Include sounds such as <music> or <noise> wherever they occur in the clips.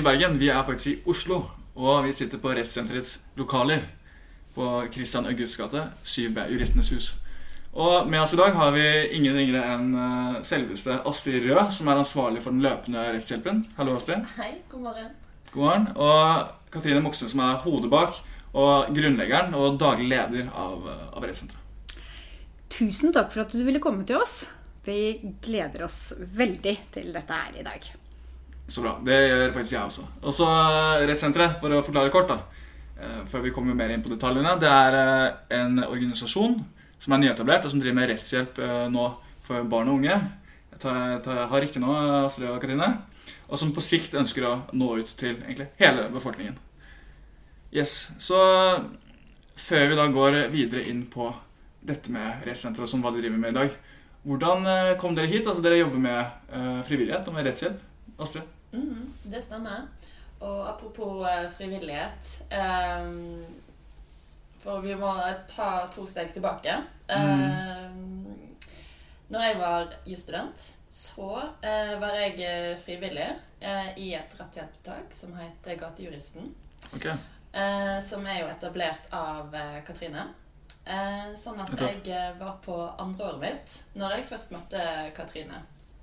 i Bergen, vi er faktisk i Oslo. Og vi sitter på Rettssenterets lokaler på Christian Augusts gate, 7B, Juristenes hus. Og med oss i dag har vi ingen ringere enn eh, selveste Astrid Rød, som er ansvarlig for den løpende rettshjelpen. Hallo, Astrid. Hei, god morgen. God morgen. Og Katrine Moxnes, som er hodet bak, og grunnleggeren og daglig leder av, eh, av Rettssenteret. Tusen takk for at du ville komme til oss. Vi gleder oss veldig til dette her i dag. Så bra. Det gjør faktisk jeg også. Og så eh, Rettssenteret, for å forklare kort, da. eh, Før vi kommer mer inn på detaljene. Det er eh, en organisasjon som er nyetablert, og som driver med rettshjelp nå for barn og unge. Jeg tar, tar, har riktig nå, Astrid og Katrine. Og som på sikt ønsker å nå ut til egentlig hele befolkningen. Yes, Så før vi da går videre inn på dette med rettssenteret og sånn, hva de driver med i dag Hvordan kom dere hit? Altså Dere jobber med frivillighet og med rettshjelp. Astrid? Mhm, det stemmer. Og apropos eh, frivillighet eh, For vi må ta to steg tilbake. Ehm, når jeg var jusstudent, så eh, var jeg eh, frivillig eh, i et rettshjelpstiltak som heter Gatejuristen. Okay. Eh, som er jo etablert av eh, Katrine. Eh, sånn at jeg eh, var på andre året mitt når jeg først møtte Katrine.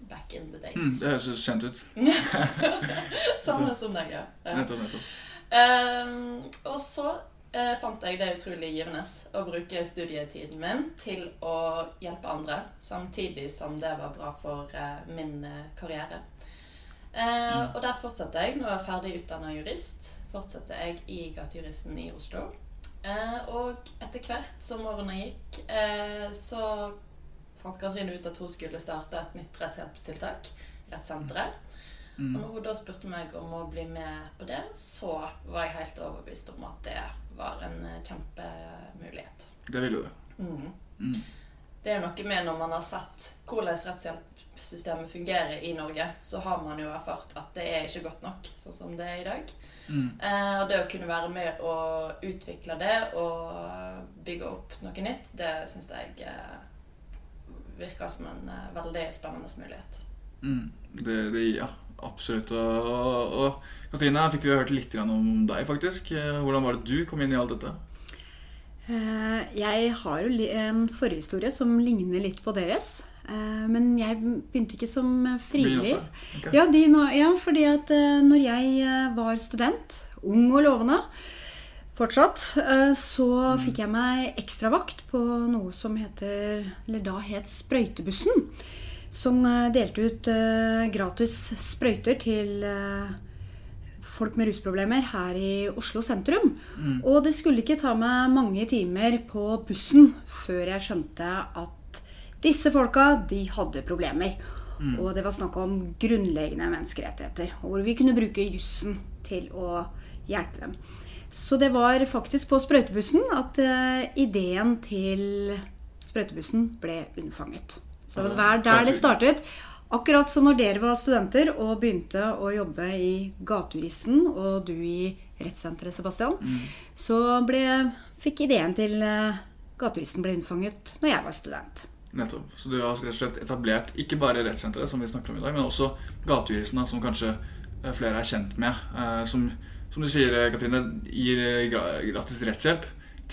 Back in the days. Mm, det høres kjent ut. <laughs> Samme som deg, ja. Nettopp, nettopp. Um, og så uh, fant jeg det utrolig givende å bruke studietiden min til å hjelpe andre, samtidig som det var bra for uh, min eh, karriere. Uh, og der fortsatte jeg. Når jeg var ferdig utdanna jurist, fortsatte jeg i Gatejuristen i Oslo. Eh, og etter hvert som årene gikk, så fant Katrine ut at hun skulle starte et nytt rettshjelpstiltak, Rettssenteret. Og Mm. når hun da spurte meg om å bli med på det, så var jeg helt overbevist om at det var en eh, kjempemulighet. Det ville du. Mm. Mm. Det er noe med når man har sett hvordan rettshjelpssystemet fungerer i Norge, så har man jo erfart at det er ikke godt nok sånn som det er i dag. Mm. Eh, og det å kunne være med å utvikle det og bygge opp noe nytt, det syns jeg eh, virker som en eh, veldig spennende mulighet. Mm. Det, det ja. Absolutt. Og, og, og Katrine, her fikk vi hørt litt grann om deg, faktisk. Eh, Hvordan var det du kom inn i alt dette? Eh, Jeg har jo en forhistorie som ligner litt på deres. Eh, Men jeg begynte ikke som frivillig. Okay. Ja, de nå, ja, fordi at når jeg var student, ung og lovende fortsatt, eh, så fikk jeg meg ekstravakt på noe som heter, eller da het Sprøytebussen. Som eh, delte ut eh, gratis sprøyter til folk med rusproblemer her i Oslo sentrum. Mm. Og det skulle ikke ta meg mange timer på bussen før jeg skjønte at disse folka, de hadde problemer. Mm. Og det var snakk om grunnleggende menneskerettigheter. og Hvor vi kunne bruke jussen til å hjelpe dem. Så det var faktisk på sprøytebussen at eh, ideen til sprøytebussen ble unnfanget. Så det var der det startet. Akkurat som når dere var studenter og begynte å jobbe i Gatejuristen, og du i rettssenteret, Sebastian, Mm. så ble, fikk ideen til eh, Gatejuristen ble unnfanget når jeg var student. Nettopp. Så du har rett og slett etablert ikke bare rettssenteret, som vi snakker om i dag, men også gatejuristen, som kanskje eh, flere er kjent med. Som, som du sier, eh, Katrine, gir eh, gratis rettshjelp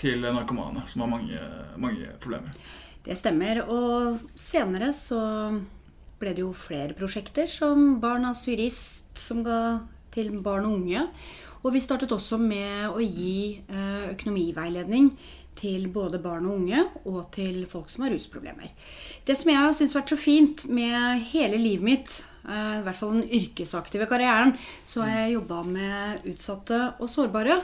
til narkomane som har mange, mange problemer. Det stemmer. Og senere så ble det jo flere prosjekter, som Barnas jurist, som ga til barn og unge. Og vi startet også med å gi eh, økonomiveiledning til både barn og unge og til folk som har rusproblemer. Det som jeg har syntes vært så fint med hele livet mitt, i hvert fall den yrkesaktive karrieren, så har jeg jobba med utsatte og sårbare.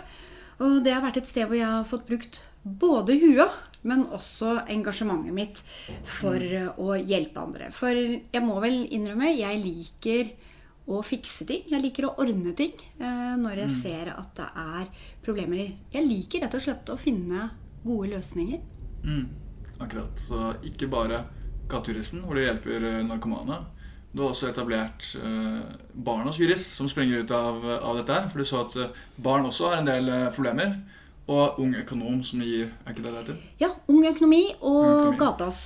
Og det har vært et sted hvor jeg har fått brukt både huet, men også engasjementet mitt for eh, å hjelpe andre. For jeg må vel innrømme, jeg liker å fikse ting. Jeg liker å ordne ting eh, når jeg ser at det er problemer. Jeg liker rett og slett å finne gode løsninger. Mm. Akkurat. Så ikke bare gatejuristen, hvor du hjelper eh, narkomane. Du har også etablert eh, Barnas jurist, som springer ut av, av dette her. For du så at eh, barn også har en del eh, problemer. Og Ung Økonom, som gir Er ikke det det heter? Ja, Ung økonomi og Ung økonomi. Gatas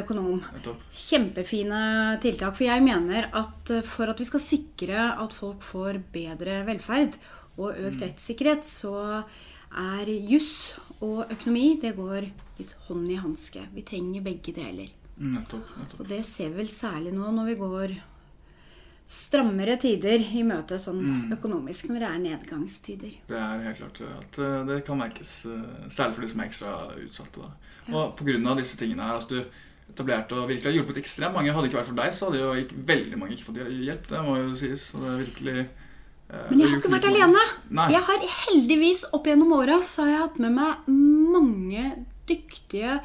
økonom. Kjempefine tiltak. For jeg mener at for at vi skal sikre at folk får bedre velferd og økt rettssikkerhet, så er juss og økonomi det går litt hånd i hanske. Vi trenger begge deler. Mm, Nettopp. nettopp. Og det ser vi vel særlig nå når vi går strammere tider i møte sånn økonomisk, når det er nedgangstider. Det er helt klart at eh, det kan merkes, eh, særlig for de som er ekstra utsatte. da. Og pga. disse tingene her, altså du etablerte og virkelig har hjulpet ekstremt mange. Hadde ikke vært for deg, så hadde jo ikke veldig mange ikke fått hjelp. Det må jo sies. Og det er virkelig eh, Men jeg har ikke vært alene. Nei. Jeg har heldigvis opp gjennom åra så har jeg hatt med meg mange dyktige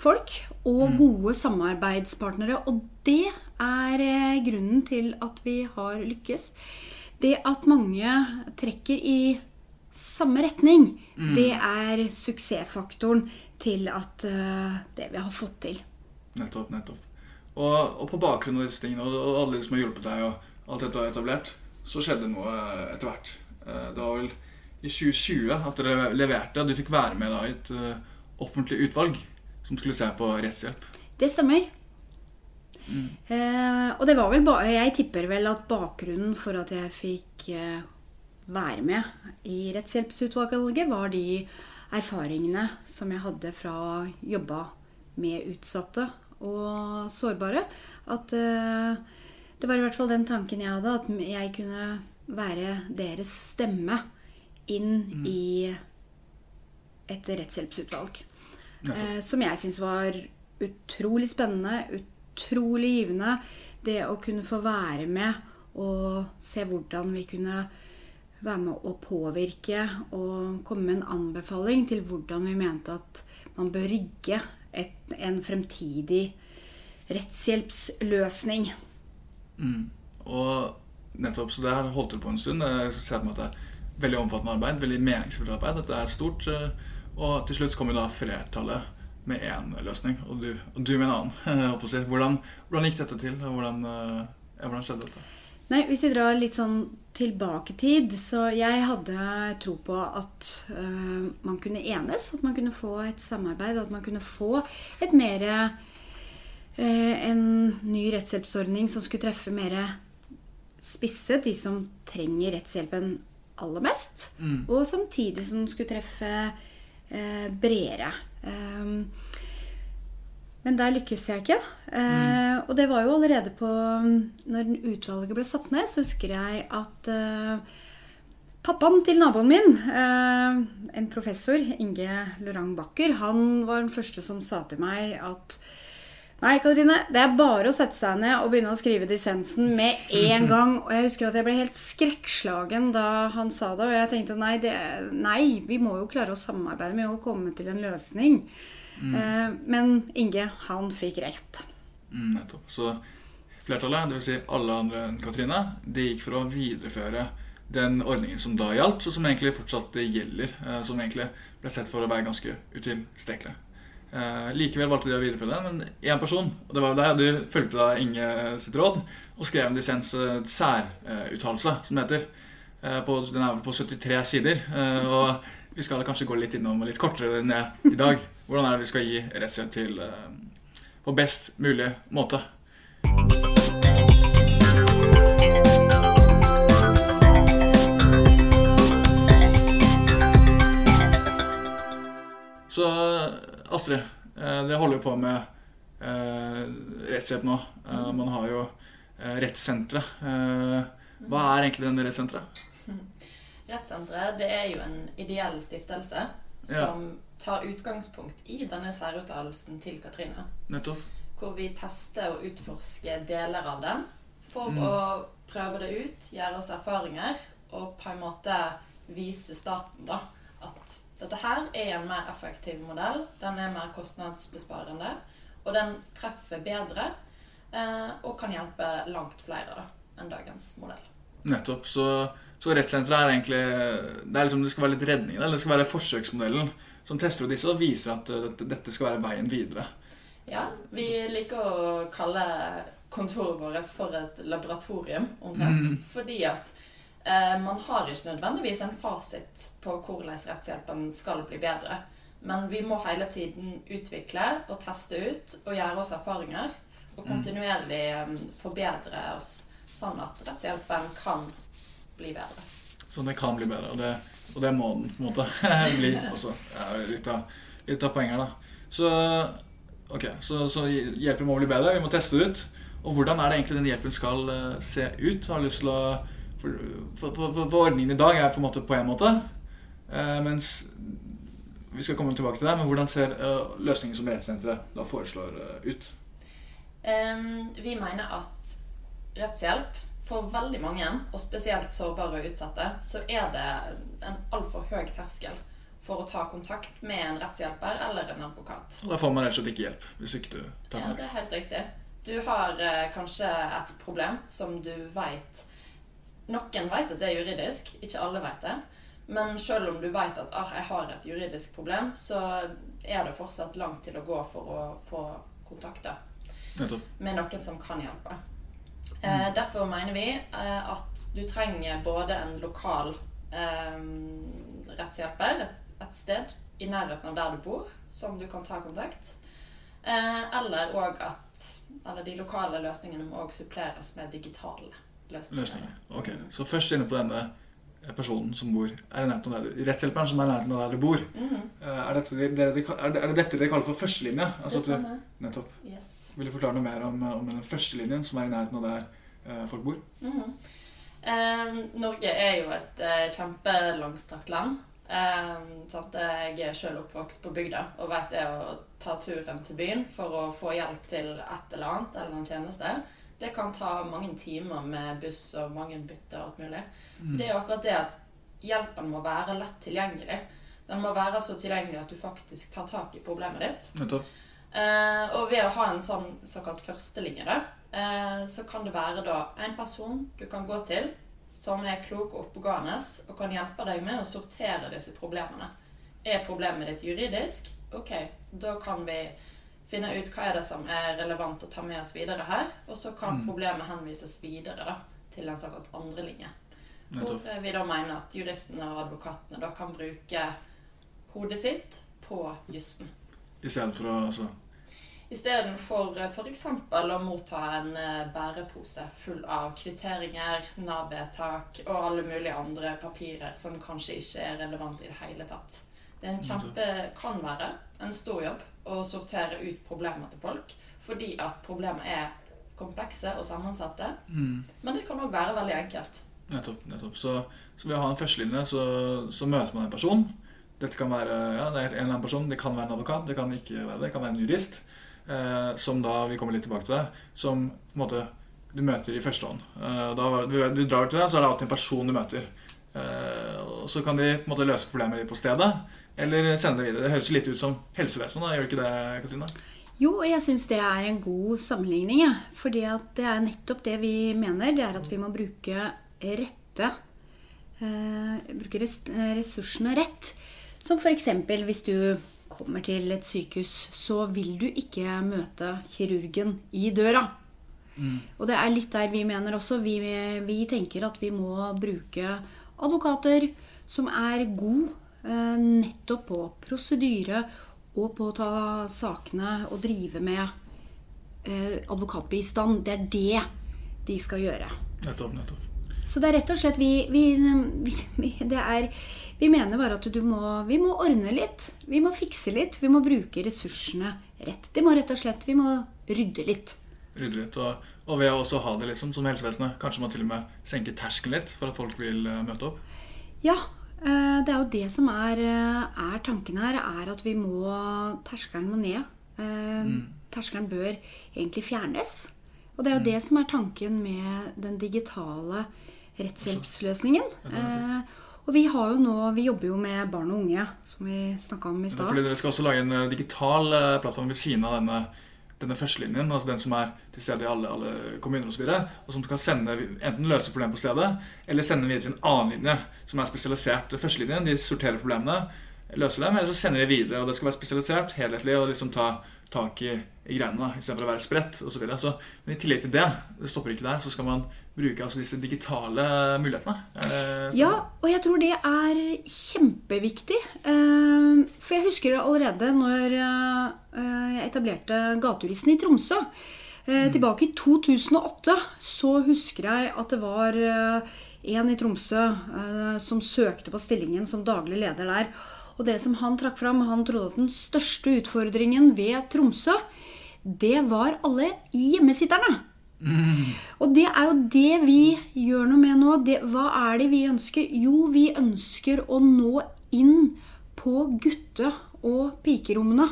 folk og gode samarbeidspartnere. Og det er eh, grunnen til at vi har lykkes. Det at mange trekker i samme retning, det er suksessfaktoren til at uh, det vi har fått til. Nettopp. nettopp. Og, og på bakgrunn av disse tingene og, og alle de som har hjulpet deg, og alt dette du har etablert, så skjedde noe eh, etter hvert. Det var vel i 2020 at dere leverte, du fikk være med da, i et offentlig utvalg som skulle se på rettshjelp. Det stemmer. Eh, og det var vel ba Jeg tipper vel at bakgrunnen for at jeg fikk eh, være med i Rettshjelpsutvalget, var de erfaringene som jeg hadde fra å jobbe med utsatte og sårbare. At eh, det var i hvert fall den tanken jeg hadde, at jeg kunne være deres stemme inn i et rettshjelpsutvalg. Eh, som jeg syns var utrolig spennende, utrolig givende. Det å kunne få være med og se hvordan vi kunne være med å påvirke og komme med en anbefaling til hvordan vi mente at man bør rigge et, en fremtidig rettshjelpsløsning. Mm. Og nettopp, så det her holdt til på en stund. Jeg ser på meg at det er veldig omfattende arbeid, veldig meningsfullt arbeid. Dette er stort. eh, Og til slutt kom jo da flertallet med én løsning, og du, og du med en annen. <laughs> si. Hvordan, hvordan gikk dette til? og Hvordan, eh, ja, hvordan skjedde dette? Nei, Hvis vi drar litt sånn tilbake i tid, så jeg hadde tro på at uh, man kunne enes. At man kunne få et samarbeid, at man kunne få et mer uh, En ny rettshjelpsordning som skulle treffe mer spisset de som trenger rettshjelpen aller mest. Og samtidig som den skulle treffe øh, bredere. Um, men der lykkes jeg ikke. Eh, og det var jo allerede på Når den utvalget ble satt ned, så husker jeg at eh, pappaen til naboen min, eh, en professor, Inge Lorang Bakker, han var den første som sa til meg at Nei, Katrine, det er bare å sette seg ned og begynne å skrive dissensen med en <laughs> gang. Og jeg husker at jeg ble helt skrekkslagen da han sa det. Og jeg tenkte nei, det, nei vi må jo klare å samarbeide med å komme til en løsning. Eh, men Inge, han fikk rett. Mm, nettopp. Så flertallet, dvs. Si alle andre enn Katrine, de gikk for å videreføre den ordningen som da gjaldt, og som egentlig fortsatt gjelder. eh, Som egentlig ble sett for å være ganske utilstrekkelig. Eh, likevel valgte de å videreføre den, men én person, og det var deg, du fulgte da Inge sitt råd og skrev en dissens eh, særuttalelse, som det heter. Eh, på, den er på 73 sider. og vi skal kanskje gå litt innom litt kortere ned i dag. Hvordan er det vi skal gi rettshjelp til på best mulig måte? Så Astrid, eh, dere holder jo på med eh, rettshjelp nå. Eh, man har jo rettssenteret. Eh, hva er egentlig denne rettssenteret? <laughs> Rettssenteret det er jo en ideell stiftelse som tar utgangspunkt i denne særuttalelsen til Katrine. Nettopp. Hvor vi tester og utforsker deler av den for Mm. å prøve det ut, gjøre oss erfaringer og på en måte vise staten da, dette her er en mer effektiv modell. Den er mer kostnadsbesparende, og den treffer bedre eh, og kan hjelpe langt flere da, enn dagens modell. Nettopp. Så, så rettssenteret er egentlig Det er liksom, det skal være litt redning. Eller det skal være forsøksmodellen som tester ut disse og viser at eh, dette, dette skal være veien videre. Ja, vi liker å kalle kontoret vårt for et laboratorium, omtrent. Mm. Fordi at man har ikke nødvendigvis en fasit på hvordan rettshjelpen skal bli bedre. Men vi må hele tiden utvikle og teste ut og gjøre oss erfaringer. Og kontinuerlig eh, forbedre oss, sånn at rettshjelpen kan bli bedre. Så det kan bli bedre, og det, og det må den på en måte <laughs> bli også. Ja, litt, av, litt av poenget da. Så, okay, så, så hjelpen må bli bedre, vi må teste det ut. Og hvordan er det egentlig den hjelpen skal eh, se ut? Har lyst til å For, for, for, for ordningen i dag er på en måte på en måte, eh, mens vi skal komme tilbake til det, men hvordan ser uh, løsningen som rettssenteret da foreslår uh, ut? Um, vi mener at rettshjelp for veldig mange, og spesielt sårbare og utsatte, så er det en altfor høy terskel for å ta kontakt med en rettshjelper eller en advokat. Da får man rett og slett ikke hjelp hvis ikke du tar Ja, det er helt riktig. Du har uh, kanskje et problem som du veit Noen vet at det er juridisk, ikke alle vet det. Men selv om du vet at ah, jeg har et juridisk problem, så er det fortsatt langt til å gå for å få kontakter med noen som kan hjelpe. Eh, derfor mener vi eh, at du trenger både en lokal eh, rettshjelper et, et sted i nærheten av der du bor, som du kan ta kontakt. Eh, eller òg at eller de lokale løsningene må også suppleres med digitale løsninger. Løsninger. Ok, Så først inne på denne personen som bor er i nærheten av der Rettshjelperen som er i nærheten av der du bor. Eh, Er, dette, det- det, er, det, er det dette dere kaller for førstelinje? Altså det du, stemmer. nettopp. Yes. Vil du forklare noe mer om, om den førstelinjen som er i nærheten av der eh, folk bor? Mm. Um, Norge er jo et uh, kjempelangstrakt land. Um? Jeg er selv oppvokst på bygda og vet det å ta turen til byen for å få hjelp til et eller annet eller en tjeneste. Det kan ta mange timer med buss og mange bytter og alt mulig. Så det er jo akkurat det at hjelpen må være lett tilgjengelig. Den må være så tilgjengelig at du faktisk tar tak i problemet ditt. Eh, og ved å ha en sånn såkalt førstelinje, der, eh, så kan det være da en person du kan gå til som er klok og oppegående og kan hjelpe deg med å sortere disse problemene. Er problemet ditt juridisk? Ok, da kan vi finne ut hva er det som er relevant å ta med oss videre her. Og så kan Mm. problemet henvises videre da, til en såkalt andrelinje. Hvor eh, vi da mener at juristene og advokatene da kan bruke hodet sitt på jussen. I stedet for å altså, Istedenfor f.eks. å motta en eh, bærepose full av kvitteringer, Nav-vedtak og alle mulige andre papirer som kanskje ikke er relevant i det hele tatt. Det kjempe, kan være en stor jobb å sortere ut problemer til folk, fordi at problemer er komplekse og sammensatte. mm, Men det kan òg være veldig enkelt. Nettopp. nettopp. Så, så ved å ha en førstelinje, så, så møter man en person. Dette kan være ja, det er en eller annen person, det kan være en advokat, det kan ikke være det, det kan være en jurist. Eh, som da, vi kommer litt tilbake til det, som på en måte du møter i første hånd. Eh, da, du, du drar til det, så er det alltid en person du møter. Eh, og så kan de på en måte løse problemet ditt på stedet, eller sende det videre. Det høres litt ut som helsevesenet, gjør det ikke det, Katrine? Jo, og jeg syns det er en god sammenligning. Ja. Fordi det er nettopp det vi mener. Det er at vi må bruke rette eh, Bruke res ressursene rett. Som f.eks. hvis du kommer til et sykehus, så vil du ikke møte kirurgen i døra. Og det er litt der vi mener også. Vi, vi tenker at vi må bruke advokater som er god nettopp på prosedyre og på å ta sakene og drive med eh, advokatbistand. Det er det de skal gjøre. Nettopp, nettopp. Så det er rett og slett vi, vi, vi, er, vi mener bare at du må, vi må ordne litt. Vi må fikse litt. Vi må bruke ressursene rett. Det må rett og slett, Vi må rydde litt. Rydde litt. Og, og ved å også ha det liksom som helsevesenet, kanskje man til og med senker terskelen litt for at folk vil eh, møte opp. Ja, eh, det er jo det som er, eh, er tanken her, er at vi må Terskelen må ned. Eh, Terskelen bør egentlig fjernes. Og det er jo det som er tanken med den digitale rettshjelpsløsningen. Eh, og vi har jo nå, vi jobber jo med barn og unge, som vi snakka om i stad. Fordi Dere skal også lage en eh, digital eh, plattform ved siden av denne, denne førstelinjen, altså den som er til stede i alle, alle kommuner osv., og, og som kan sende, enten løse problemet på stedet, eller sende videre til en annen linje som er spesialisert. Førstelinjen de sorterer problemene, løser dem, eller så sender de videre. og Det skal være spesialisert, helhetlig og liksom ta, tak i, i greiene da, istedenfor å være spredt osv. Så videre. så, men i tillegg til det, det stopper ikke der, så skal man bruke altså disse digitale mulighetene. Eh? Ja, og jeg tror det er kjempeviktig. Eh, For jeg husker allerede når eh, jeg etablerte gaturisten i Tromsø. eh, Tilbake i 2008 så husker jeg at det var eh, en i Tromsø eh, som søkte på stillingen som daglig leder der. Og det som han trakk fram, han trodde at den største utfordringen ved Tromsø, det var alle hjemmesitterne. Og det er jo det vi gjør noe med nå. Det, hva er det vi ønsker? Jo, vi ønsker å nå inn på gutte- og pikerommene.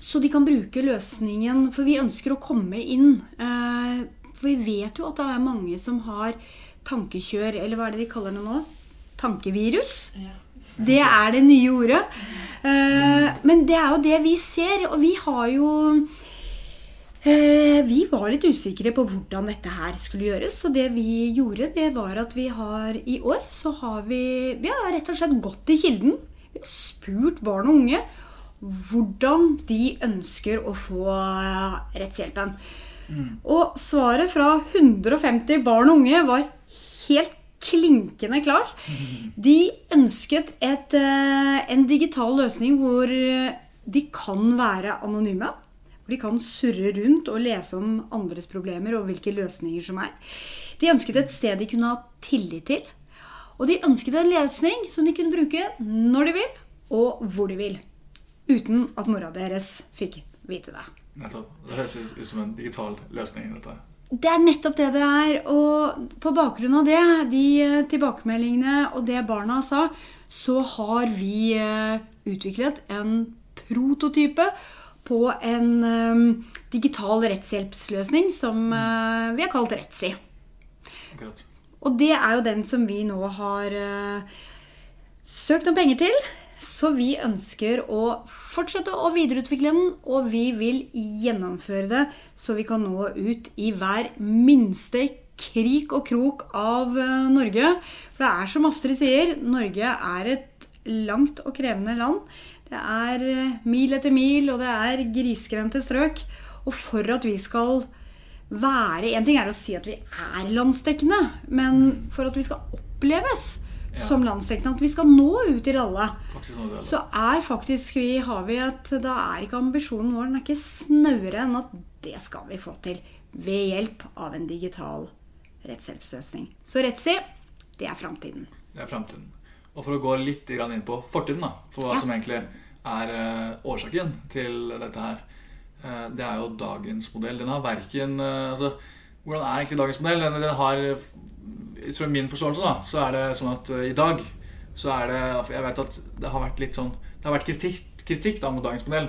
Så de kan bruke løsningen. For vi ønsker å komme inn. Eh, for vi vet jo at det er mange som har tankekjør, eller hva er det de kaller det nå? Tankevirus. Ja. Det er det nye ordet. Eh, men det er jo det vi ser. Og vi har jo eh, Vi var litt usikre på hvordan dette her skulle gjøres. Så det vi gjorde, det var at vi har i år så har vi Vi har rett og slett gått til kilden. Vi har spurt barn og unge hvordan de ønsker å få rettshjelpen. rettshjelpen. Og svaret fra 150 barn og unge var helt klinkende klar. De ønsket et, eh, en digital løsning hvor eh, de kan være anonyme. Hvor de kan surre rundt og lese om andres problemer og hvilke løsninger som er. De ønsket et sted de kunne ha tillit til. Og de ønsket en lesning som de kunne bruke når de vil, og hvor de vil. Uten at mora deres fikk vite det. Nettopp. Det høres ut som en digital løsning. dette. Det er nettopp det det er. Og på bakgrunn av det, de eh, tilbakemeldingene og det barna sa, så har vi eh, utviklet en prototype på en eh, digital rettshjelpsløsning som vi har kalt Retsi. Og det er jo den som vi nå har søkt om penger til. Så vi ønsker å fortsette å videreutvikle den, og vi vil gjennomføre det så vi kan nå ut i hver minste krik og krok av eh, Norge. For det er som Astrid sier, Norge er et langt og krevende land. Det er eh, mil etter mil, og det er grisgrendte strøk. Og for at vi skal være En ting er å si at vi er landsdekkende, men for at vi skal oppleves Ja. som landsdekkende, at vi skal nå ut til alle, så er faktisk vi, har vi at da er ikke ambisjonen vår den er ikke snauere enn at det skal vi få til ved hjelp av en digital rettshjelpsløsning. Så Retsi, det er framtiden. Det er fremtiden. Og for å gå litt inn på fortiden, da, for hva Ja. som egentlig er eh, årsaken til dette her, eh, det er jo dagens modell. Den har verken eh, altså, Hvordan er egentlig dagens modell? Den, har Ut min forståelse, da, så er det sånn at eh, i dag så er det Jeg vet at det har vært litt sånn Det har vært kritikk, kritikk da mot dagens modell.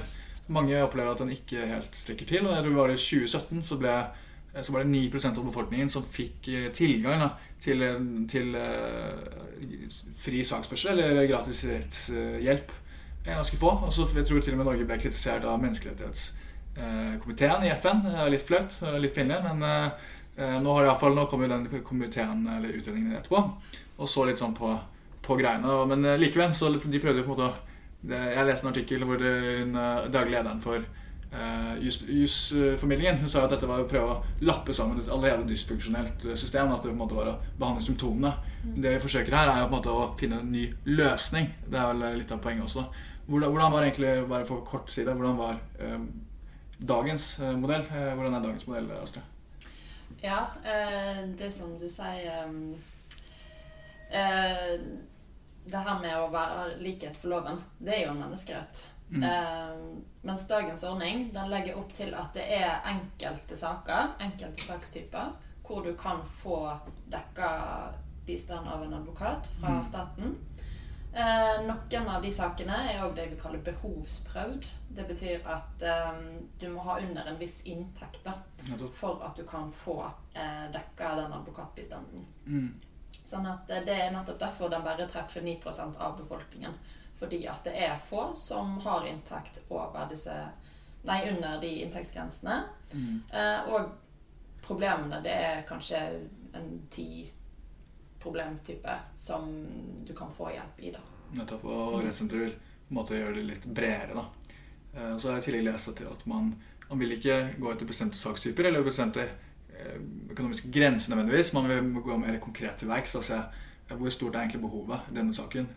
Mange opplever at den ikke helt strekker til. Og jeg tror det var i 2017 så ble eh, så var det 9% av befolkningen som fikk eh, tilgang da, til, til uh, fri saksførsel eller gratis rettshjelp. Er ganske få. Og så jeg tror til og med Norge ble kritisert av menneskerettighetskomiteen i FN. Litt flaut, litt pinlig, men nå, har i fall, nå kom jo den komiteen eller utredningen etterpå og så litt sånn på, på greiene. Men eh, likevel, så de prøvde jo på en måte å Jeg leste en artikkel hvor eh, hun, eh, daglig lederen for Uh, jus- jusformidlingen Hun sa at dette var å prøve å lappe sammen et allerede dysfunksjonelt eh, system. At det på en måte var å behandle symptomene. Det vi forsøker her, er på en måte å finne en ny løsning. Det er vel litt av poenget også. Hvordan, hvordan var egentlig, bare for kort side, hvordan var uh, dagens eh, modell? Eh, hvordan er dagens modell, Astrid? Ja, eh, det som du sier um, eh, Det her med å være likhet for loven, det er jo en menneskerett. Mm. Eh, mens dagens ordning den legger opp til at det er enkelte saker, enkelte sakstyper, hvor du kan få dekka bistand av en advokat fra Mm. staten. Eh, noen av de sakene er òg det vi kaller behovsprøvd. Det betyr at eh, du må ha under en viss inntekt da, for at du kan få eh, dekka den advokatbistanden. Mm. Sånn at eh, Det er nettopp derfor den bare treffer 9% av befolkningen. Fordi at det er få som har inntekt over disse Nei, under de inntektsgrensene. Mm. Eh, og problemene, det er kanskje en ti problemtype som du kan få hjelp i, da. Nettopp. Og rettssenteret vil på en måte gjøre det litt bredere, da. Eh, Så har jeg i tillegg lest at at man, man vil ikke gå etter bestemte sakstyper eller bestemte eh, økonomiske grenser nødvendigvis. Man vil gå mer konkret til verks og se eh, hvor stort er egentlig behovet i denne saken.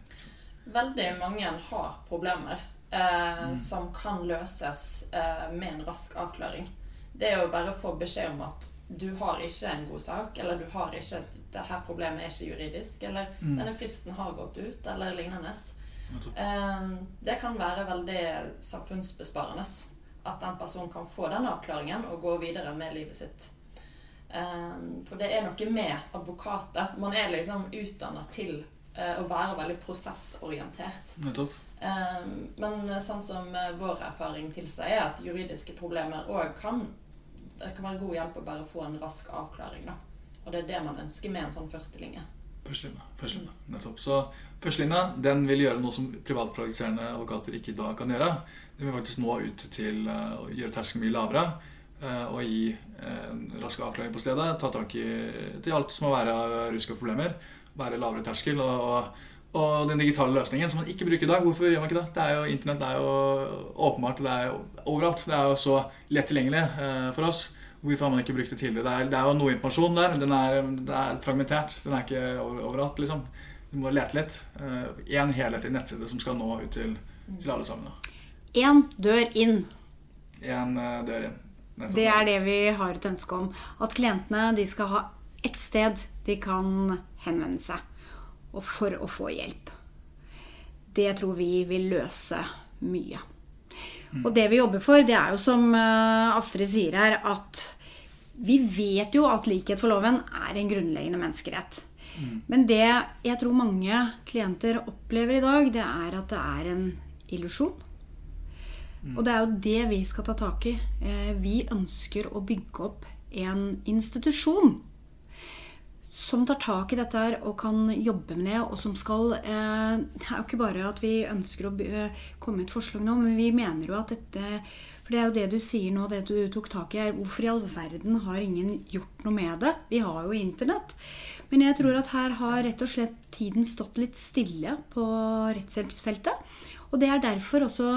Veldig mange har problemer eh, som kan løses eh, med en rask avklaring. Det er jo bare å få beskjed om at du har ikke en god sak, eller du har ikke det her problemet er ikke juridisk, eller Mm. denne fristen har gått ut, eller lignende. Nettopp. Eh, det kan være veldig samfunnsbesparende at den personen kan få den avklaringen og gå videre med livet sitt. Eh, For det er noe med advokater. Man er liksom utdanna til eh, å være veldig prosessorientert. Nettopp. Eh, Men sånn som eh, vår erfaring tilsier, er at juridiske problemer òg kan Det kan være god hjelp å bare få en rask avklaring, da. Og det er det man ønsker med en sånn førstelinje. Førstelinja. Førstelinja. Nettopp. Så førstelinja den vil gjøre noe som privatpraktiserende advokater ikke i dag kan gjøre. Den vil faktisk nå ut til eh, å gjøre terskelen mye lavere eh, og gi eh, en rask avklaring på stedet. Ta tak i til alt som må være av rusk problemer. Være lavere terskel. Og, og, og den digitale løsningen som man ikke bruker i dag. Hvorfor gjør man ikke det? Det er jo Internett det er jo åpenbart. Det er jo overalt. Det er jo så lett tilgjengelig eh, for oss. Hvorfor har man ikke brukt det tidligere? Det er, det er jo noe informasjon der, men den er, det er fragmentert. Den er ikke over, overalt, liksom. Du må lete litt. Én helhetlig nettside som skal nå ut til, til alle sammen. Én dør inn. Én dør inn. Nettopp. Det er det vi har et ønske om. At klientene de skal ha ett sted de kan henvende seg og for å få hjelp. Det tror vi vil løse mye. Og det vi jobber for, det er jo som eh, Astrid sier her, at vi vet jo at likhet for loven er en grunnleggende menneskerett. Men det jeg tror mange klienter opplever i dag, det er at det er en illusjon. Og det er jo det vi skal ta tak i. Eh, Vi ønsker å bygge opp en institusjon som tar tak i dette her og kan jobbe med det, og som skal eh, Det er jo ikke bare at vi ønsker å komme med et forslag nå, men vi mener jo at dette For det er jo det du sier nå, det du tok tak i her. Hvorfor i all verden har ingen gjort noe med det? Vi har jo internett. Men jeg tror at her har rett og slett tiden stått litt stille på rettshjelpsfeltet. Og det er derfor også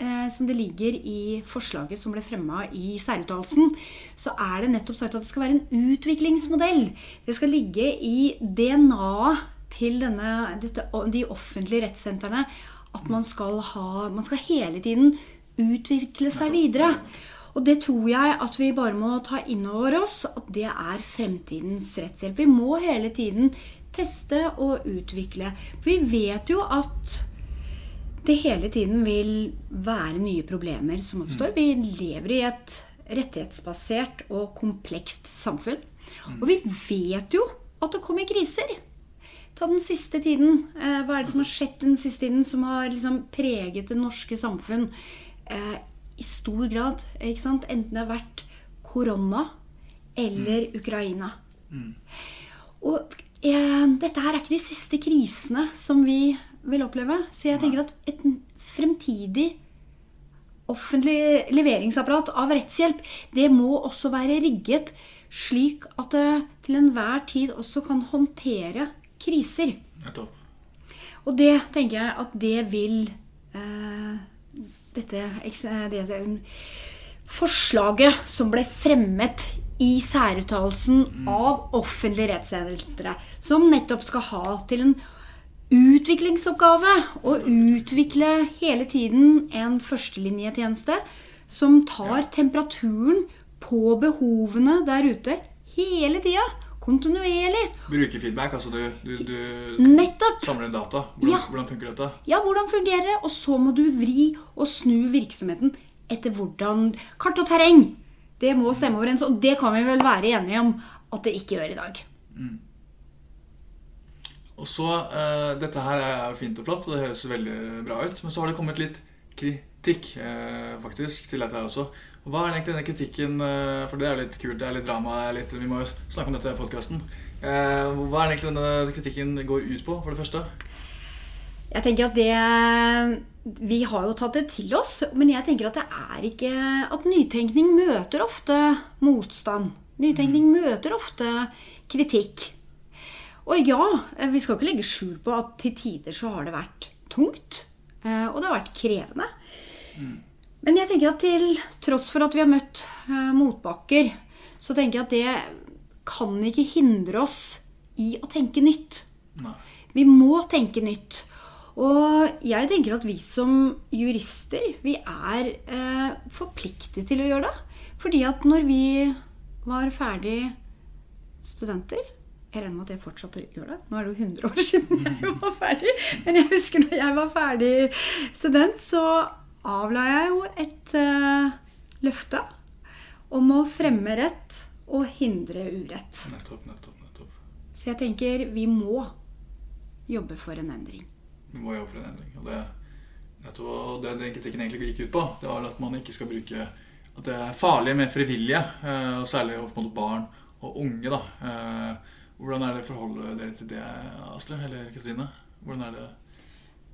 eh, som det ligger i forslaget som ble fremma i særuttalelsen, så er det nettopp sagt at det skal være en utviklingsmodell. Det skal ligge i DNA-et til denne, dette, de offentlige rettssentrene at man skal, ha, man skal hele tiden utvikle seg videre. Og det tror jeg at vi bare må ta inn over oss at det er fremtidens rettshjelp. Vi må hele tiden teste og utvikle. For vi vet jo at det hele tiden vil være nye problemer som oppstår. Vi lever i et rettighetsbasert og komplekst samfunn. Og vi vet jo at det kommer kriser. Ta den siste tiden. Eh, Hva er det som har skjedd den siste tiden som har liksom preget det norske samfunn eh, i stor grad? Ikke sant? Enten det har vært korona eller Ukraina. Og eh, dette her er ikke de siste krisene som vi vil oppleve. Så jeg tenker at et fremtidig offentlig leveringsapparat av rettshjelp, det må også være rigget slik at det til enhver tid også kan håndtere kriser. Nettopp. Og det tenker jeg at det vil eh, dette, det, det, forslaget som ble fremmet i særuttalelsen av offentlige rettssentre, som nettopp skal ha til en utviklingsoppgave å utvikle hele tiden en førstelinjetjeneste som tar temperaturen på behovene der ute hele tida. Kontinuerlig. Brukerfeedback, altså du, du, du Nettopp! samler inn data. Hvordan, Ja. hvordan funker dette? Ja, hvordan fungerer det? Og så må du vri og snu virksomheten etter hvordan Kart og terreng! Det må stemme overens, og det kan vi vel være enige om at det ikke gjør i dag. Og så, uh, Dette her er fint og flott, og det høres veldig bra ut. Men så har det kommet litt kritikk uh, faktisk til dette her også. Og Hva er egentlig denne kritikken Uh, For det er litt kult, det er litt drama, litt, vi må jo snakke om dette i podkasten. Hva er egentlig denne kritikken går ut på, for det første? Jeg tenker at det Vi har jo tatt det til oss, men jeg tenker at det er ikke At nytenkning møter ofte motstand. Nytenkning møter ofte kritikk. Og ja, vi skal ikke legge skjul på at til tider så har det vært tungt. eh, Og det har vært krevende. Men jeg tenker at til tross for at vi har møtt eh, motbakker, så tenker jeg at det kan ikke hindre oss i å tenke nytt. Nei. Vi må tenke nytt. Og jeg tenker at vi som jurister, vi er eh, forpliktet til å gjøre det. Fordi at når vi var ferdig studenter Jeg regner med at jeg fortsatt gjør det. Nå er det jo 100 år siden <laughs> jeg var ferdig. Men jeg husker når jeg var ferdig student, så avla jeg jo et uh, løfte om å fremme rett og hindre urett. Nettopp, nettopp, nettopp. Så jeg tenker vi må jobbe for en endring. Vi må jobbe for en endring. Og det, nettopp, og det den kritikken egentlig gikk ut på, det var at man ikke skal bruke At det er farlig med frivillige, eh, og særlig opp mot barn og unge. da. Eh, Hvordan er det forholdet dere til det, Astrid eller Kristine? Hvordan er det?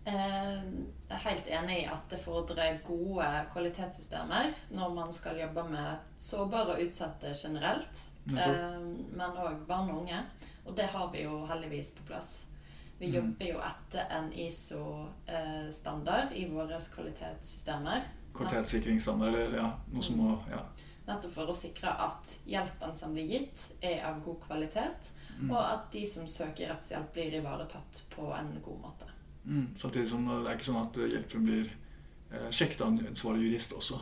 Eh, Jeg er helt enig i at det fordrer gode kvalitetssystemer når man skal jobbe med sårbare og utsatte generelt, eh, men òg barn og unge. Og det har vi jo heldigvis på plass. Vi Mm. jobber jo etter en ISO-standard i våre kvalitetssystemer. Kvalitetssikringsstandard, eller ja, noe som må ja. Nettopp for å sikre at hjelpen som blir gitt, er av god kvalitet, Mm. og at de som søker rettshjelp, blir ivaretatt på en god måte. Mm. Samtidig som det er ikke sånn at hjelpen blir eh, sjekket av en ansvarlig jurist også.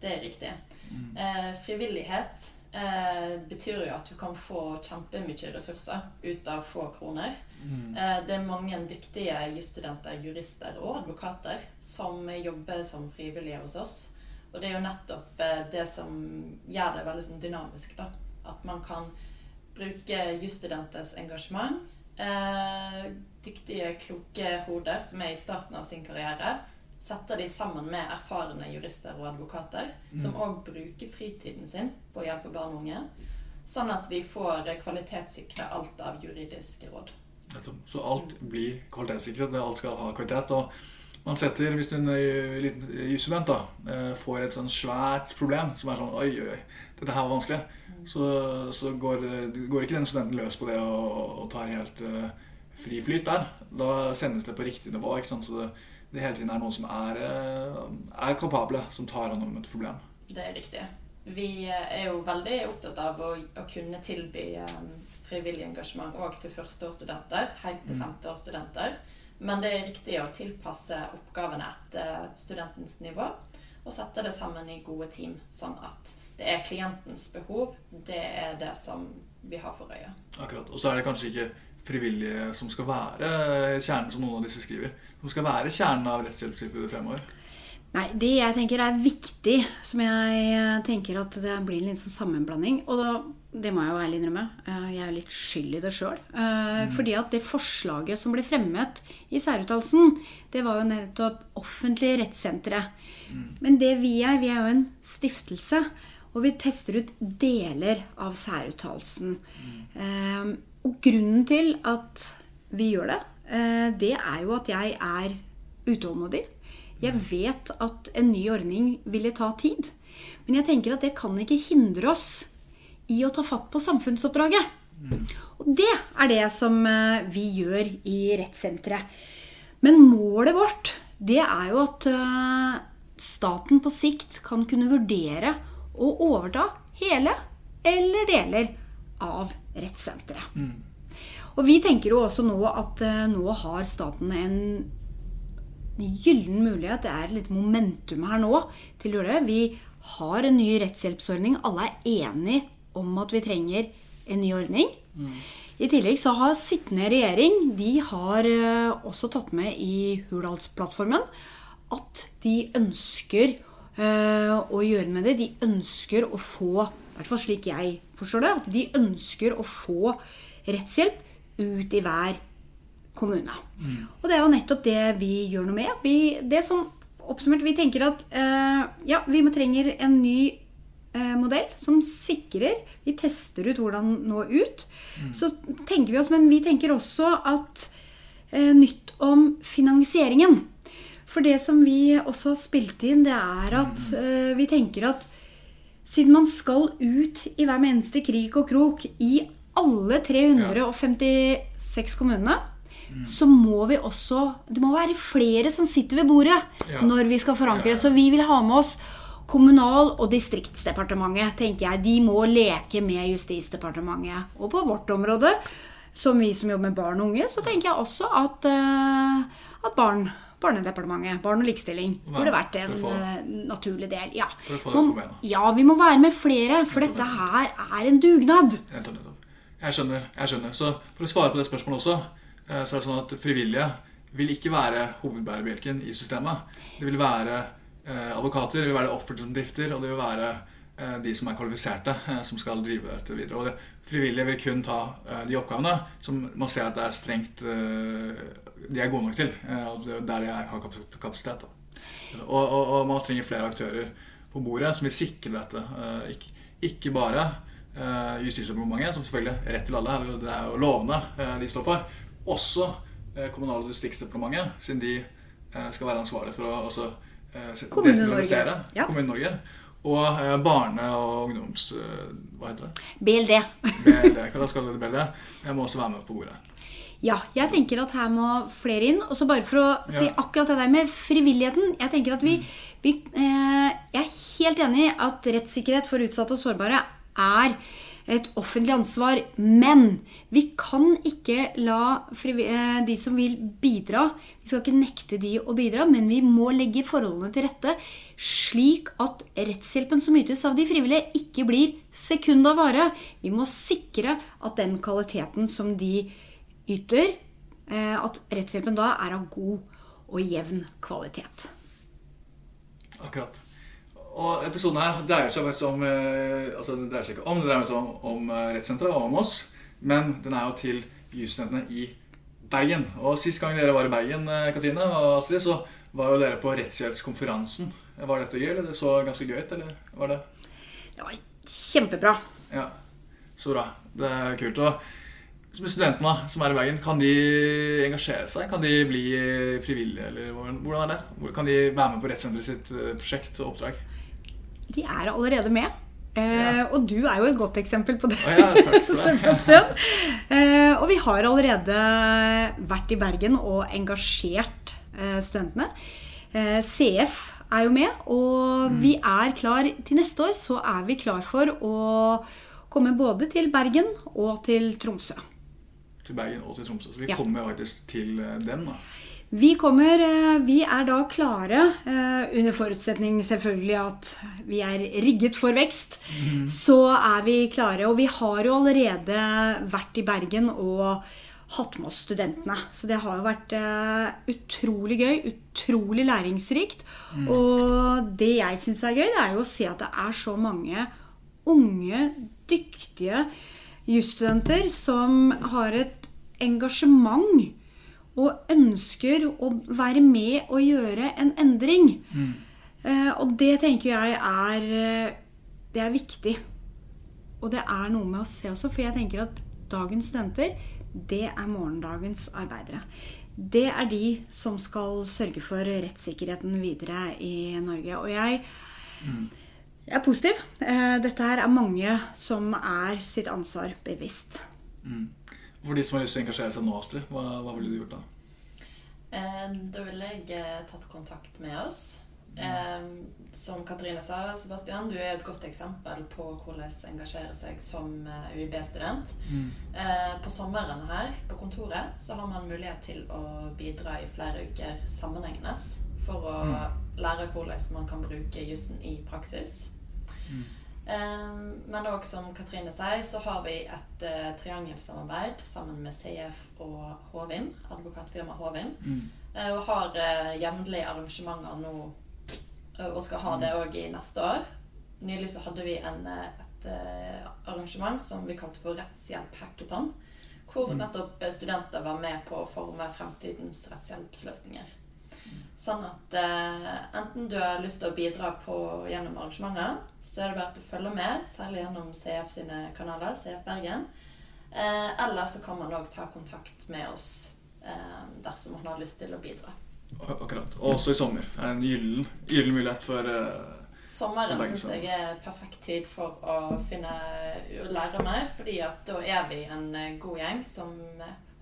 Det er riktig. Mm. Eh, frivillighet eh, betyr jo at du kan få kjempemye ressurser ut av få kroner. Mm. Eh, det er mange dyktige jusstudenter, jurister og advokater som jobber som frivillige hos oss. Og det er jo nettopp eh, det som gjør det veldig sånn dynamisk. da. At man kan bruke jusstudenters engasjement. Eh, dyktige, kloke hoder som er i starten av sin karriere. Setter de sammen med erfarne jurister og advokater, som òg bruker fritiden sin på å hjelpe barn og unge. Sånn at vi får kvalitetssikre alt av juridiske råd. Så alt blir kvalitetssikret. Alt skal ha kvalitet. og man setter, Hvis du er en eh, liten jusstudent eh, får et sånn svært problem som er sånn Oi, oi, dette her var vanskelig. Så, så går, går ikke den studenten løs på det og, og tar helt uh, fri flyt der. Da sendes det på riktig nivå. ikke sant? Så det, det hele tiden er noen som er, eh, er kapable, som tar hånd om et problem. Det er riktig. Vi eh, er jo veldig opptatt av å, å kunne tilby um, frivillig engasjement òg til førsteårsstudenter, helt til femteårsstudenter. Men det er riktig å tilpasse oppgavene etter studentens nivå og sette det sammen i gode team, sånn at det er klientens behov. Det er det som vi har for øye. Akkurat. Og så er det kanskje ikke frivillige som skal være kjernen, som noen av disse skriver. Som skal være kjernen av rettshjelpstilbudet fremover. Nei, det jeg tenker er viktig, som jeg tenker at det blir en litt sånn sammenblanding Og da, det må jeg jo ærlig innrømme, eh, jeg er litt skyld i det sjøl. Fordi at det forslaget som ble fremmet i særuttalelsen, det var jo nettopp offentlige rettssentre. Men det vi er, vi er jo en stiftelse. Og vi tester ut deler av særuttalelsen. Eh, Og grunnen til at vi gjør det, eh, det er jo at jeg er utålmodig. Jeg vet at en ny ordning ville ta tid. Men jeg tenker at det kan ikke hindre oss i å ta fatt på samfunnsoppdraget. Og det er det som eh, vi gjør i rettssenteret. Men målet vårt, det er jo at eh, staten på sikt kan kunne vurdere å overta hele eller deler av rettssenteret. Og vi tenker jo også nå at eh, nå har staten en gyllen mulighet. Det er et lite momentum her nå til å gjøre det. Vi har en ny rettshjelpsordning. Alle er enige om at vi trenger en ny ordning. I tillegg så har sittende regjering de har eh, også tatt med i Hurdalsplattformen at de ønsker eh, å gjøre med det. De ønsker å få, i hvert fall slik jeg forstår det, at de ønsker å få rettshjelp ut i hver kommune. Og det er jo nettopp det vi gjør noe med. Vi, det er sånn oppsummert, vi tenker at eh, ja, vi trenger en ny eh, modell som sikrer Vi tester ut hvordan nå ut. Så tenker vi oss, men vi tenker også at eh, nytt om finansieringen. For det som vi også har spilt inn, det er at eh, vi tenker at siden man skal ut i hver eneste krik og krok i alle 356 kommunene, så må vi også Det må være flere som sitter ved bordet Ja. når vi skal forankre. Ja. Så vi vil ha med oss Kommunal- og distriktsdepartementet, tenker jeg. De må leke med Justisdepartementet. Og på vårt område, som vi som jobber med barn og unge, så tenker jeg også at, eh, at barn Barnedepartementet, Barn og likestilling, Nei, burde vært en få- eh, naturlig del. Ja. Man- ja, vi må være med flere, for dette her er en dugnad. Jeg skjønner. jeg skjønner. Så for å svare på det spørsmålet også, eh, så er det sånn at frivillige vil ikke være hovedbærebjelken i systemet. Det vil være advokater, det vil være det offentlige som drifter, og det vil være eh, de som er kvalifiserte, eh, som skal drive dette videre. Og frivillige vil kun ta eh, de oppgavene som man ser at det er strengt eh, De er gode nok til. eh, og er der de har kapasitet. Og, og, og man trenger flere aktører på bordet som vil sikre dette. Eh, ikke, ikke bare eh, Justisdepartementet, som selvfølgelig rett til alle, det er jo lovene eh, de står for. Også eh, Kommunal- og distriktsdepartementet, siden de eh, skal være ansvarlige for å også eh, Kommune-Norge. Ja. Kommune-Norge. Og eh, barne- og ungdoms... Eh, hva heter det? BLD. BLD, hva skal det BLD? Jeg må også være med på bordet. Ja, jeg tenker at her må flere inn. Og så bare for å si Ja. akkurat det der med frivilligheten. Jeg tenker at vi, vi eh, Jeg er helt enig i at rettssikkerhet for utsatte og sårbare er et offentlig ansvar. Men vi kan ikke la eh, de som vil bidra Vi skal ikke nekte de å bidra, men vi må legge forholdene til rette slik at rettshjelpen som ytes av de frivillige, ikke blir sekund av vare. Vi må sikre at den kvaliteten som de yter, eh, at rettshjelpen da er av god og jevn kvalitet. Akkurat. Og episoden her dreier seg om eh, Altså, det dreier seg ikke om, det dreier seg om, om eh, rettssenteret og om oss. Men den er jo til jusstudentene i Bergen. Og sist gang dere var i Bergen, eh, Katrine og Astrid, så var jo dere på rettshjelpskonferansen. Var dette gøy, eller det så ganske gøy ut, eller var det Det var kjempebra. Ja. Så bra. Det er kult. Og studentene som er i Bergen, kan de engasjere seg? Kan de bli frivillige, eller hvordan er det? Kan de være med på rettssenteret sitt prosjekt og oppdrag? De er allerede med. Eh, Ja. Og du er jo et godt eksempel på det. Å ja. <laughs> Sebastian. Eh, og vi har allerede vært i Bergen og engasjert eh, studentene. Eh, CF er jo med, og Mm. vi er klar til neste år. Så er vi klar for å komme både til Bergen og til Tromsø. Til Bergen og til Tromsø. Så vi Ja. kommer faktisk til eh, dem, da. Vi kommer, eh, vi er da klare, eh, under forutsetning selvfølgelig at vi er rigget for vekst. Så er vi klare. Og vi har jo allerede vært i Bergen og hatt med oss studentene. Så det har jo vært eh, utrolig gøy, utrolig læringsrikt. Og det jeg syns er gøy, det er jo å se at det er så mange unge, dyktige jusstudenter som har et engasjement og ønsker å være med og gjøre en endring. Eh, og det tenker jeg er, eh, det er viktig. Og det er noe med å se også, for jeg tenker at dagens studenter, det er morgendagens arbeidere. Det er de som skal sørge for rettssikkerheten videre i Norge. Og jeg, jeg er positiv. Eh, Dette her er mange som er sitt ansvar bevisst. For de som har lyst til å engasjere seg nå, Astrid, hva, hva ville du gjort da? Eh, Da ville jeg eh, tatt kontakt med oss. Eh, som Katrine sa, Sebastian, du er et godt eksempel på hvordan engasjere seg som eh, UiB-student. Mm. På sommeren her på kontoret så har man mulighet til å bidra i flere uker sammenhengende for å lære hvordan man kan bruke jussen i praksis. Eh, Men òg som Katrine sier, så har vi et uh, triangelsamarbeid sammen med CF og Håvin, advokatfirmaet Håvin. Uh, og har uh, jevnlige arrangementer nå, eh, og skal ha det òg i neste år. Nylig så hadde vi en, eh, et eh, arrangement som vi kalte for Rettshjelp hackathon. Hvor nettopp eh, studenter var med på å forme fremtidens rettshjelpsløsninger. Sånn at eh, enten du har lyst til å bidra på, gjennom arrangementet, så er det bare at du følger med, særlig gjennom CF sine kanaler, CF Bergen. Eh, eller så kan man òg ta kontakt med oss eh, dersom man har lyst til å bidra. Akkurat. Og også i sommer. er det en gyllen, gyllen mulighet for eh, Sommeren syns jeg er perfekt tid for å finne lære mer, fordi at da er vi en eh, god gjeng som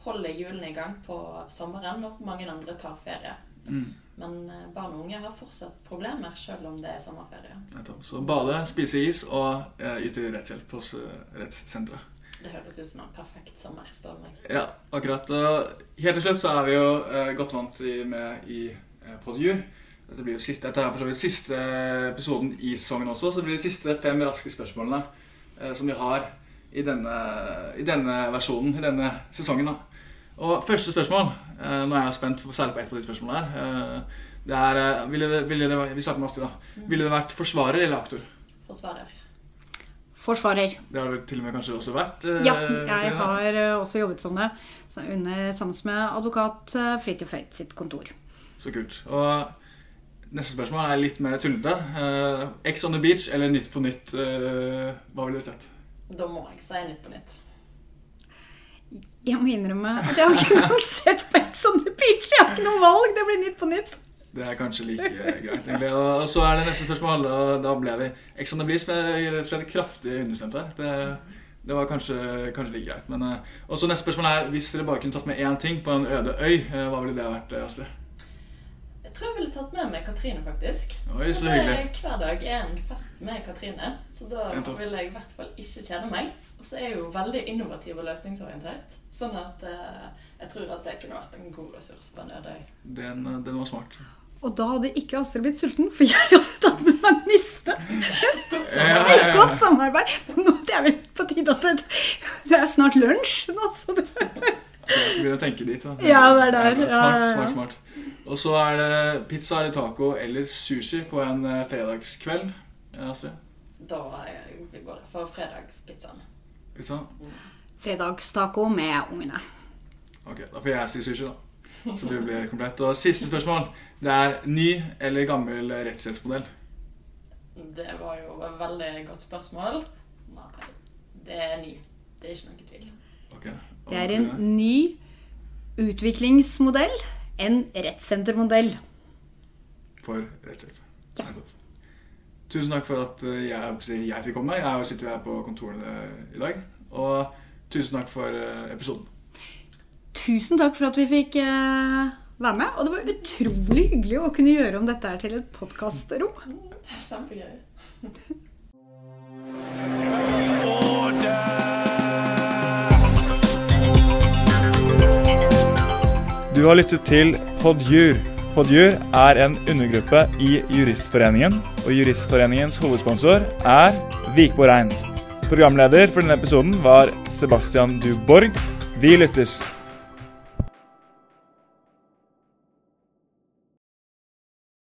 holder hjulene i gang på sommeren når mange andre tar ferie. Mm. Men eh, barn og unge har fortsatt problemer selv om det er sommerferie. Så bade, spise is og eh, yte rettshjelp hos eh, rettssenteret. Det høres ut som en perfekt sommer, spør du meg. Ja, akkurat. Helt til slutt så er vi jo godt vant med i Podjur. Dette, blir jo siste, dette er for så vidt siste episoden i sesongen også, så det blir de siste fem raske spørsmålene eh, som vi har i denne, i denne versjonen, i denne sesongen. da. Og første spørsmål Nå er jeg spent, særlig på ett av de spørsmålene her. Eh, det er eh, ville, dere- ville det, Vi starter med Astrid, da. Ville det vært forsvarer eller aktor? Forsvarer. Forsvarer. Det har du til og med kanskje også vært? eh, Ja, jeg har eh, også jobbet som det. Så under, sammen med advokat eh, Fridtjof Høit sitt kontor. Så kult. Og neste spørsmål er litt mer tullete. Uh, Ex on the beach eller Nytt på nytt? eh, hva ville du sett? Da må jeg si Nytt på nytt. Jeg må innrømme at jeg har ikke noen <laughs> sett på Ex on the Beach. Jeg har ikke noe valg. Det blir Nytt på nytt. Det er kanskje like greit, egentlig. Og så er det neste spørsmål, og da ble vi Ex on the beach med rett og slett kraftig understemt her. Det, det var kanskje, kanskje like greit. Men, eh, og så neste spørsmål er hvis dere bare kunne tatt med én ting på en øde øy, eh, hva ville det vært, eh, Astrid? Jeg tror jeg ville tatt med meg Katrine, faktisk. Oi, så hyggelig. Hver dag er en fest med Katrine, så da vil jeg i hvert fall ikke kjede meg. Og så er jeg jo veldig innovativ og løsningsorientert, sånn at uh, jeg tror at det kunne vært en god ressurs på en øde øy. Den, eh, den var smart. Og da hadde ikke Astrid blitt sulten, for jeg hadde tatt med meg niste. Ja. Godt samarbeid. Nå det er vel på tide at det, det er snart lunsj nå, så det begynner å tenke dit. Da. Ja, det er der. Smart, smart, smart. Og så er det pizza eller taco eller sushi på en eh, fredagskveld. Ja, Astrid? Da vi går jeg for fredagspizzaen. Pizza? Fredagstaco med ungene. Ok, da får jeg si sushi, da. Så det blir komplett. Og siste spørsmål. Det er ny eller gammel rettshjelpsmodell? Det var jo et veldig godt spørsmål. Nei, det er ny. Det er ikke noe tvil. Ok. Det er en ny utviklingsmodell. En rettssentermodell. For rettshjelp. Ja. Tusen takk for at eh, jeg, jeg fikk komme. Jeg sitter jo her på kontorene i dag. Og tusen takk for eh, episoden. Tusen takk for at vi fikk eh, være med. Og det var utrolig hyggelig å kunne gjøre om dette her til et podkastrom. Det er kjempegøy. <laughs> Du har lyttet til Podjur. Podjur er en undergruppe i Juristforeningen, og Juristforeningens hovedsponsor er Vikborg Rein. Programleder for denne episoden var Sebastian Duborg. Vi lyttes.